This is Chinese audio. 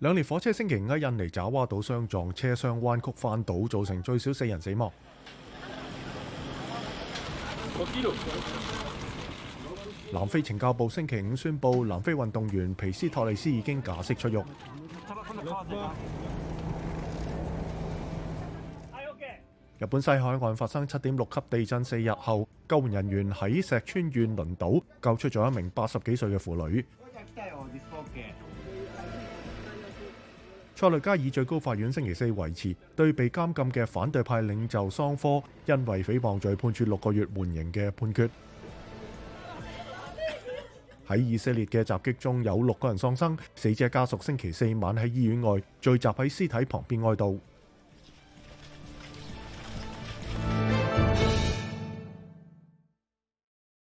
两列火车星期五喺印尼爪哇岛相撞，车厢弯曲翻倒，造成最少四人死亡。南非惩教部星期五宣布，南非运动员皮斯托利斯已经假释出狱。日本西海岸发生七点六级地震四日后，救援人员喺石川县轮岛救出咗一名八十几岁嘅妇女。格律加以最高法院星期四维持对被监禁嘅反对派领袖桑科因为诽谤罪判处六个月缓刑嘅判决。喺以色列嘅袭击中有六个人丧生，死者家属星期四晚喺医院外聚集喺尸体旁边哀悼。